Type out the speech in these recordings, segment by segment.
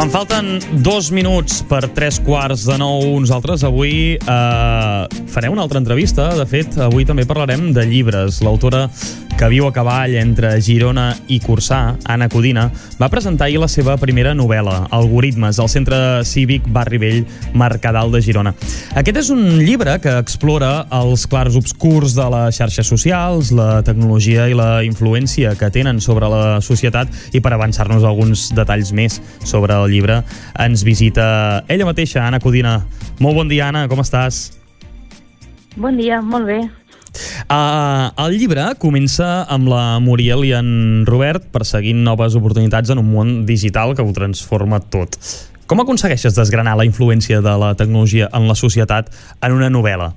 Quan falten dos minuts per tres quarts de nou, nosaltres avui eh, farem una altra entrevista. De fet, avui també parlarem de llibres. L'autora que viu a cavall entre Girona i Cursà, Anna Codina, va presentar ahir la seva primera novel·la, Algoritmes, al Centre Cívic Barri Vell Mercadal de Girona. Aquest és un llibre que explora els clars obscurs de les xarxes socials, la tecnologia i la influència que tenen sobre la societat i per avançar-nos alguns detalls més sobre el llibre ens visita ella mateixa, Anna Codina. Molt bon dia, Anna, com estàs? Bon dia, molt bé. Uh, el llibre comença amb la Muriel i en Robert perseguint noves oportunitats en un món digital que ho transforma tot. Com aconsegueixes desgranar la influència de la tecnologia en la societat en una novel·la?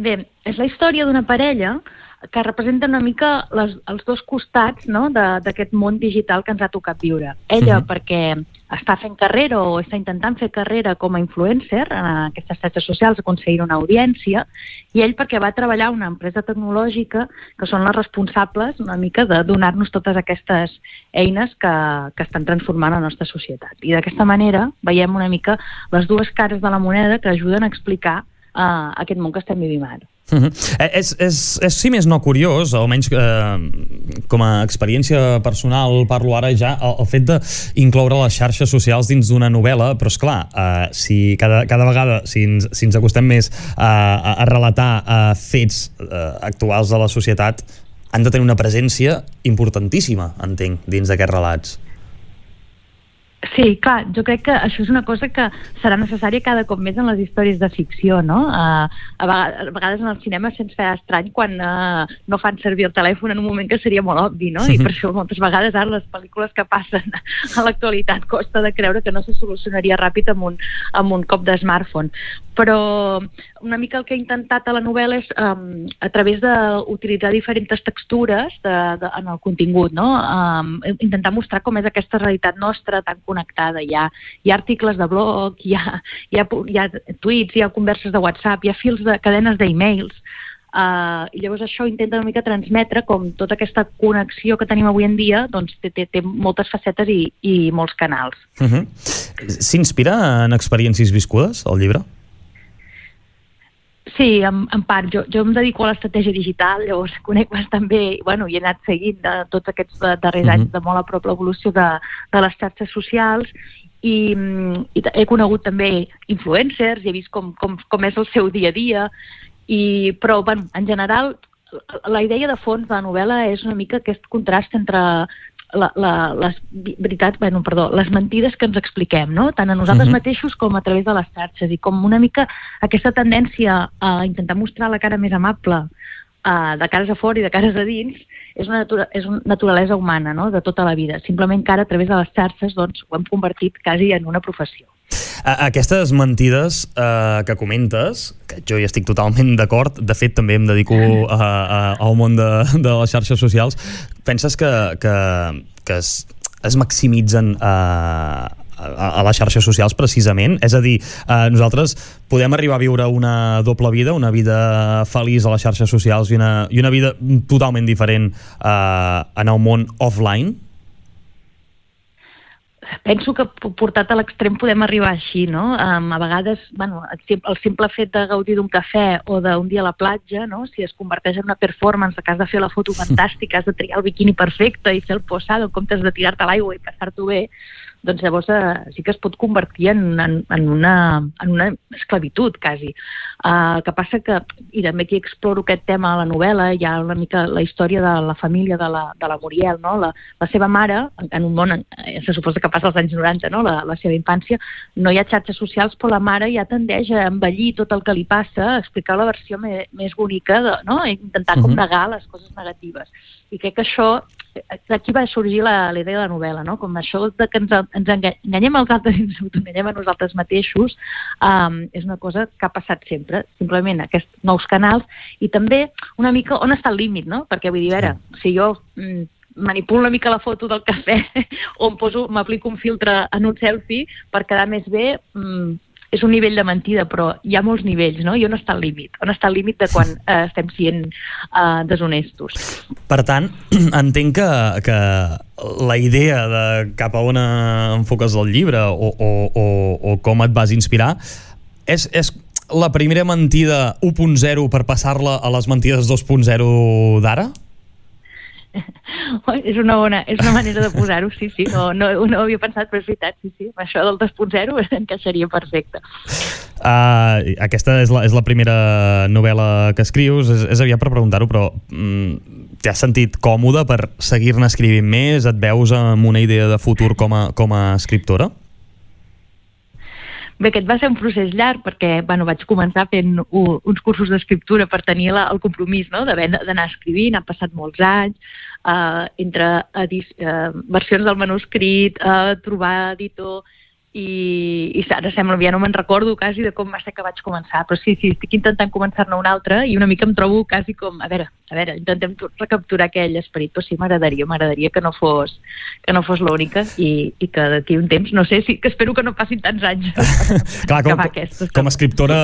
Bé, és la història d'una parella que representa una mica les, els dos costats no? d'aquest món digital que ens ha tocat viure. Ella, uh -huh. perquè està fent carrera o està intentant fer carrera com a influencer en aquestes xarxes socials, aconseguir una audiència, i ell perquè va treballar a una empresa tecnològica que són les responsables una mica de donar-nos totes aquestes eines que, que estan transformant la nostra societat. I d'aquesta manera veiem una mica les dues cares de la moneda que ajuden a explicar uh, aquest món que estem vivint ara. Uh -huh. és, és, és, si més no, curiós, almenys eh, com a experiència personal parlo ara ja, el, el fet d'incloure les xarxes socials dins d'una novel·la, però és clar, eh, si cada, cada vegada, si ens, si ens acostem més a, a, a relatar eh, fets eh, actuals de la societat, han de tenir una presència importantíssima, entenc, dins d'aquests relats. Sí, clar, jo crec que això és una cosa que serà necessària cada cop més en les històries de ficció, no? Uh, a, vegades, a vegades en el cinema se'ns fa estrany quan uh, no fan servir el telèfon en un moment que seria molt obvi, no? I per això moltes vegades ara les pel·lícules que passen a l'actualitat costa de creure que no se solucionaria ràpid amb un, amb un cop de smartphone. Però una mica el que he intentat a la novel·la és um, a través d'utilitzar diferents textures de, de, en el contingut, no? Um, intentar mostrar com és aquesta realitat nostra tan connectada. Hi ha, hi ha articles de blog, hi ha, hi, ha, hi ha tuits, hi ha converses de WhatsApp, hi ha fils de cadenes d'e-mails. Uh, I llavors això intenta una mica transmetre com tota aquesta connexió que tenim avui en dia doncs té, té, té moltes facetes i, i molts canals. Uh -huh. S'inspira en experiències viscudes, el llibre? Sí, en, en part. Jo, jo em dedico a l'estratègia digital, llavors conec bastant bé, bueno, i he anat seguint de tots aquests darrers uh -huh. anys de molt a prop l'evolució de, de les xarxes socials i, i he conegut també influencers i he vist com, com, com és el seu dia a dia, i, però bueno, en general la idea de fons de la novel·la és una mica aquest contrast entre la, la, les veritats, bueno, perdó, les mentides que ens expliquem, no? tant a nosaltres uh -huh. mateixos com a través de les xarxes, i com una mica aquesta tendència a intentar mostrar la cara més amable uh, de cares a fora i de cares a dins, és una, natura, és una naturalesa humana no? de tota la vida. Simplement que ara, a través de les xarxes, doncs, ho hem convertit quasi en una professió. Aquestes mentides eh, que comentes, que jo hi estic totalment d'acord, de fet també em dedico a, a, al món de, de les xarxes socials, penses que, que, que es, es maximitzen eh, a, a les xarxes socials precisament, és a dir, eh, nosaltres podem arribar a viure una doble vida, una vida feliç a les xarxes socials i una, i una vida totalment diferent eh, en el món offline? Penso que portat a l'extrem podem arribar així, no? Um, a vegades, bueno, el simple fet de gaudir d'un cafè o d'un dia a la platja, no? Si es converteix en una performance, que has de fer la foto fantàstica, has de triar el biquini perfecte i fer el posado en comptes de tirar-te a l'aigua i passar-t'ho bé, doncs llavors eh, sí que es pot convertir en, en, en, una, en una esclavitud, quasi. El que passa que, i també aquí exploro aquest tema a la novel·la, hi ha una mica la història de la família de la, de la Muriel, no? la, la seva mare, en, en un món, eh, se suposa que passa als anys 90, no? la, la seva infància, no hi ha xarxes socials, però la mare ja tendeix a envellir tot el que li passa, a explicar la versió me, més bonica, de, no? Intentar uh -huh. com negar les coses negatives. I crec que això, d'aquí va sorgir la, la idea de la novel·la, no? com això de que ens ens enganyem als altres i ens enganyem a nosaltres mateixos, um, és una cosa que ha passat sempre, simplement aquests nous canals, i també una mica on està el límit, no? Perquè vull dir, a veure, si jo mm, manipulo una mica la foto del cafè o em poso, m'aplico un filtre en un selfie per quedar més bé, mm, és un nivell de mentida, però hi ha molts nivells, no? I on està el límit? On està el límit de quan eh, estem sent eh, deshonestos? Per tant, entenc que, que la idea de cap a on enfoques el llibre o, o, o, o com et vas inspirar és, és la primera mentida 1.0 per passar-la a les mentides 2.0 d'ara? és una bona, és una manera de posar-ho, sí, sí, no, no, no ho havia pensat, però és veritat, sí, sí, això del 2.0 encaixaria perfecte. Uh, aquesta és la, és la primera novel·la que escrius, és, és aviat per preguntar-ho, però mm, t'has sentit còmode per seguir-ne escrivint més? Et veus amb una idea de futur com a, com a escriptora? Bé, aquest va ser un procés llarg perquè bueno, vaig començar fent uns cursos d'escriptura per tenir la, el compromís no? d'anar escrivint, han passat molts anys, uh, entre uh, versions del manuscrit, uh, trobar editor, i, i ara sembla, ja no me'n recordo quasi de com va ser que vaig començar, però sí, sí, estic intentant començar-ne una altra i una mica em trobo quasi com, a veure, a veure, intentem recapturar aquell esperit, però sí, m'agradaria, m'agradaria que no fos que no fos l'única i, i que d'aquí un temps, no sé, sí, que espero que no passin tants anys Clar, com, aquestes, com a escriptora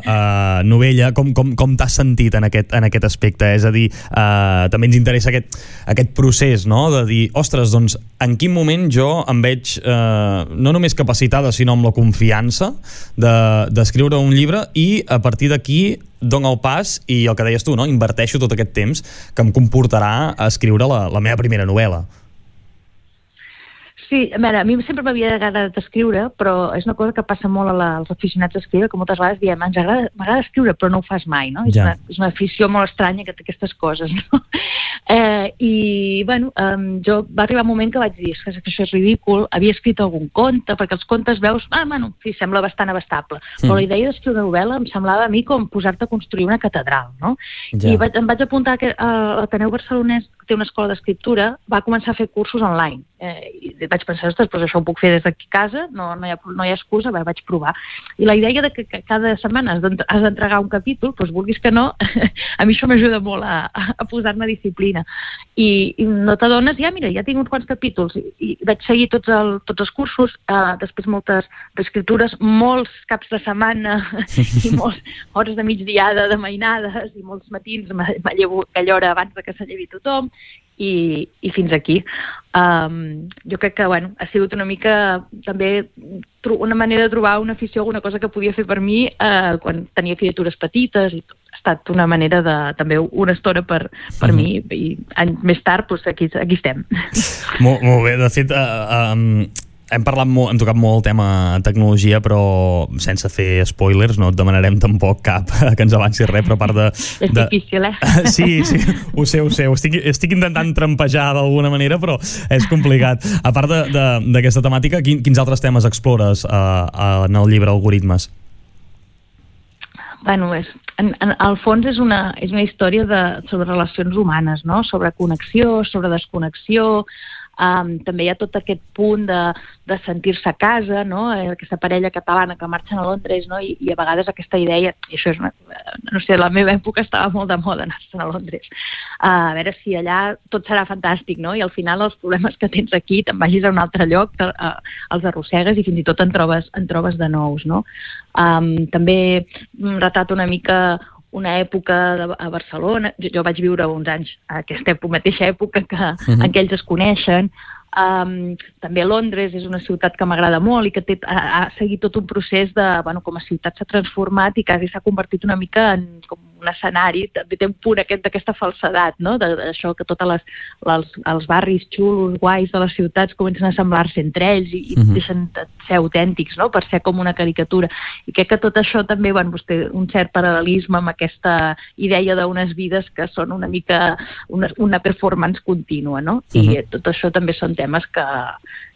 uh, novella, com, com, com t'has sentit en aquest, en aquest aspecte? És a dir, uh, també ens interessa aquest, aquest procés, no?, de dir, ostres, doncs, en quin moment jo em veig, uh, no només que capacitada, sinó amb la confiança d'escriure de, un llibre i a partir d'aquí dono el pas i el que deies tu, no? inverteixo tot aquest temps que em comportarà a escriure la, la meva primera novel·la. Sí, a veure, a mi sempre m'havia agradat escriure, però és una cosa que passa molt a la, als aficionats a escriure, que moltes vegades diem, ens agrada, m'agrada escriure, però no ho fas mai, no? Ja. És, una, és una afició molt estranya que té aquestes coses, no? Eh, I, bueno, um, jo va arribar un moment que vaig dir, que això és ridícul, havia escrit algun conte, perquè els contes veus, ah, bueno, sí, sembla bastant abastable, mm. però la idea d'escriure una novel·la em semblava a mi com posar-te a construir una catedral, no? Ja. I vaig, em vaig apuntar que a l'Ateneu Barcelonès té una escola d'escriptura, va començar a fer cursos online. Eh, i vaig pensar, ostres, doncs això ho puc fer des d'aquí a casa, no, no, hi ha, no hi ha excusa, bé, vaig provar. I la idea de que, que cada setmana has d'entregar un capítol, doncs vulguis que no, a mi això m'ajuda molt a, a posar-me disciplina. I, I no t'adones, ja mira, ja tinc uns quants capítols, i, i vaig seguir tots, el, tots els cursos, eh, després moltes escritures, molts caps de setmana i moltes hores de migdiada, de mainades, i molts matins me llevo aquella hora abans de que se llevi tothom, i, i fins aquí. Um, jo crec que bueno, ha sigut una mica també una manera de trobar una afició, alguna cosa que podia fer per mi uh, quan tenia criatures petites i tot. Ha estat una manera de, també una estona per, per -huh. mi i anys més tard doncs aquí, aquí estem. Molt, molt bé, de fet uh, um, hem parlat molt, hem tocat molt el tema tecnologia, però sense fer spoilers, no et demanarem tampoc cap que ens avanci res, però a part de... És de... difícil, eh? Sí, sí, ho sé, ho sé. Ho estic, estic intentant trampejar d'alguna manera, però és complicat. A part d'aquesta temàtica, quin, quins altres temes explores uh, en el llibre Algoritmes? bueno, és, en, en el fons és una, és una història de, sobre relacions humanes, no? sobre connexió, sobre desconnexió, Um, també hi ha tot aquest punt de, de sentir-se a casa, no? Eh, aquesta parella catalana que marxen a Londres, no? I, i a vegades aquesta idea, i això és una, no sé, la meva època estava molt de moda anar a Londres, uh, a veure si allà tot serà fantàstic, no? I al final els problemes que tens aquí te'n vagis a un altre lloc, te, uh, els arrossegues i fins i tot en trobes, en trobes de nous, no? Um, també retrata una mica una època de, a Barcelona, jo, jo vaig viure uns anys a aquesta època, mateixa època que, uh -huh. en què ells es coneixen, Um, també Londres és una ciutat que m'agrada molt i que té, ha, ha seguit tot un procés de, bueno, com a ciutat s'ha transformat i quasi s'ha convertit una mica en com un escenari, també té un punt aquest d'aquesta falsedat, no? d'això que tots els, els barris xulos, guais de les ciutats comencen a semblar-se entre ells i, i uh -huh. deixen de ser autèntics, no? per ser com una caricatura. I crec que tot això també, bueno, vostè, doncs un cert paral·lelisme amb aquesta idea d'unes vides que són una mica una, una performance contínua, no? Uh -huh. I tot això també són temes que,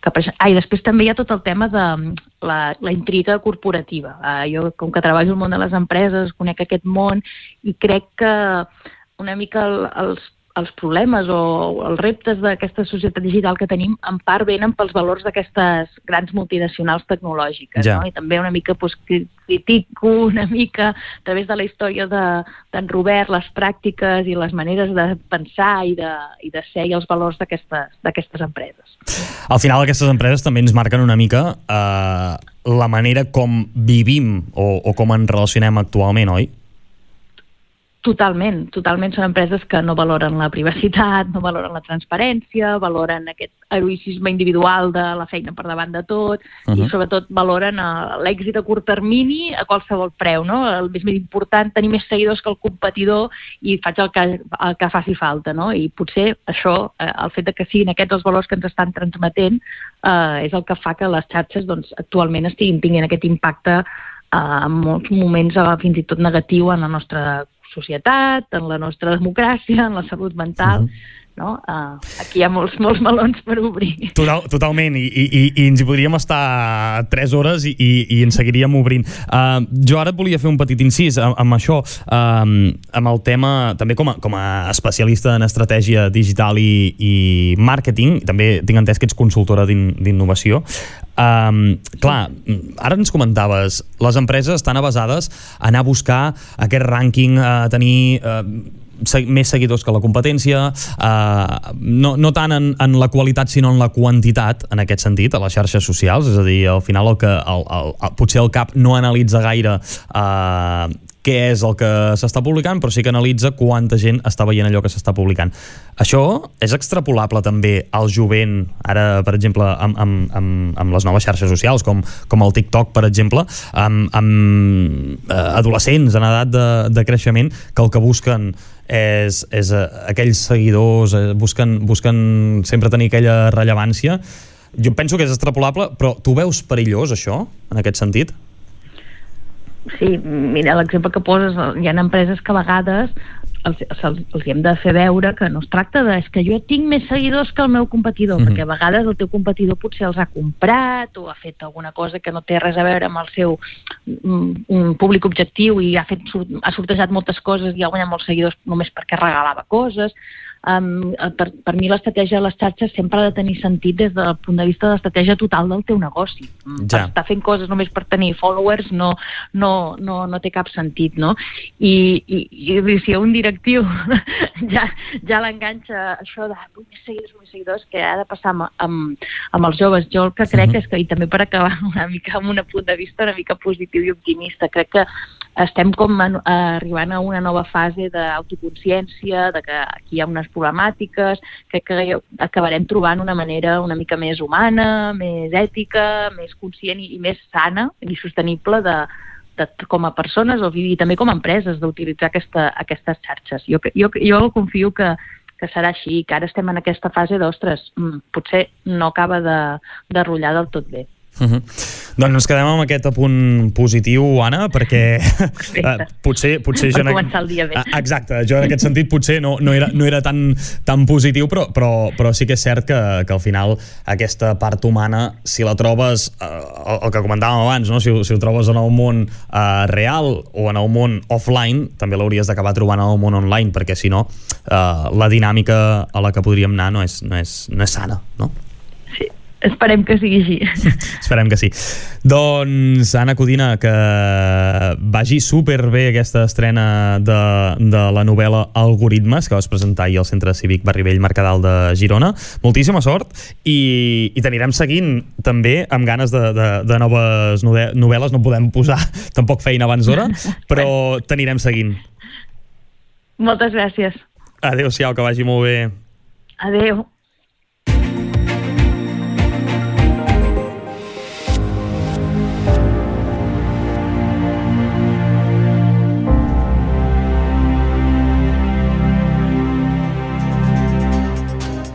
que ah, i després també hi ha tot el tema de la, la intriga corporativa. Uh, jo, com que treballo al món de les empreses, conec aquest món i crec que una mica el, els, els problemes o els reptes d'aquesta societat digital que tenim en part venen pels valors d'aquestes grans multinacionals tecnològiques. Ja. No? I també una mica doncs, critico una mica a través de la història d'en Robert les pràctiques i les maneres de pensar i de, i de ser i els valors d'aquestes empreses. Al final aquestes empreses també ens marquen una mica eh, la manera com vivim o, o com ens relacionem actualment, oi? Totalment, totalment són empreses que no valoren la privacitat, no valoren la transparència, valoren aquest heroïcisme individual de la feina per davant de tot uh -huh. i sobretot valoren uh, l'èxit a curt termini a qualsevol preu, no? El més, més important, tenir més seguidors que el competidor i faig el que, el que faci falta, no? I potser això, eh, el fet de que siguin aquests els valors que ens estan transmetent eh, és el que fa que les xarxes doncs, actualment estiguin tinguin aquest impacte eh, en molts moments uh, fins i tot negatiu en la nostra societat, en la nostra democràcia, en la salut mental... Uh -huh no? Uh, aquí hi ha molts, molts melons per obrir. Total, totalment, I, i, i ens hi podríem estar 3 hores i, i, i ens seguiríem obrint. Uh, jo ara et volia fer un petit incís amb, amb això, uh, amb el tema, també com a, com a especialista en estratègia digital i, i màrqueting, també tinc entès que ets consultora d'innovació, Um, clar, ara ens comentaves, les empreses estan avasades a anar a buscar aquest rànquing, a tenir uh, més seguidors que la competència, eh, no, no tant en, en la qualitat sinó en la quantitat, en aquest sentit, a les xarxes socials, és a dir, al final el que el, el, el, potser el CAP no analitza gaire eh, què és el que s'està publicant, però sí que analitza quanta gent està veient allò que s'està publicant. Això és extrapolable també al jovent, ara, per exemple, amb, amb, amb, amb les noves xarxes socials, com, com el TikTok, per exemple, amb, amb eh, adolescents en edat de, de creixement, que el que busquen és, és eh, aquells seguidors, eh, busquen, busquen sempre tenir aquella rellevància. Jo penso que és extrapolable, però tu veus perillós això, en aquest sentit? Sí, mira, l'exemple que poses, hi ha empreses que a vegades els, els, els hem de fer veure que no es tracta de és que jo tinc més seguidors que el meu competidor, mm -hmm. perquè a vegades el teu competidor potser els ha comprat o ha fet alguna cosa que no té res a veure amb el seu mm, un públic objectiu i ha, fet, ha sortejat moltes coses i ha guanyat molts seguidors només perquè regalava coses um, per, per mi l'estratègia de les xarxes sempre ha de tenir sentit des del punt de vista de l'estratègia total del teu negoci. Mm, ja. Estar fent coses només per tenir followers no, no, no, no té cap sentit, no? I, i, i si un directiu ja, ja l'enganxa això de vull més seguidors, vull més seguidors, que ha de passar amb, amb, amb els joves. Jo el que crec uh -huh. és que, i també per acabar una mica amb un punt de vista una mica positiu i optimista, crec que estem com en, arribant a una nova fase d'autoconsciència, de que aquí hi ha unes problemàtiques, crec que acabarem trobant una manera una mica més humana, més ètica, més conscient i, i més sana i sostenible de, de, com a persones o, i també com a empreses d'utilitzar aquesta, aquestes xarxes. Jo, jo, jo confio que, que serà així, que ara estem en aquesta fase d'ostres, mm, potser no acaba de, de rotllar del tot bé. Uh -huh. Doncs ens quedem amb aquest apunt positiu, Anna, perquè uh, potser, potser per jo... començar el dia bé. Uh, exacte, jo en aquest sentit potser no, no, era, no era tan, tan positiu, però, però, però sí que és cert que, que al final aquesta part humana, si la trobes, uh, el, el que comentàvem abans, no? si, si ho trobes en el món uh, real o en el món offline, també l'hauries d'acabar trobant en el món online, perquè si no, uh, la dinàmica a la que podríem anar no és, no és, no és sana, no? Esperem que sigui així. Esperem que sí. Doncs, Anna Codina, que vagi superbé aquesta estrena de, de la novel·la Algoritmes, que vas presentar ahir al Centre Cívic Barrivell Mercadal de Girona. Moltíssima sort i, i t'anirem seguint també amb ganes de, de, de noves novel·les. No podem posar tampoc feina abans d'hora, però t'anirem seguint. Moltes gràcies. Adéu-siau, que vagi molt bé. Adéu.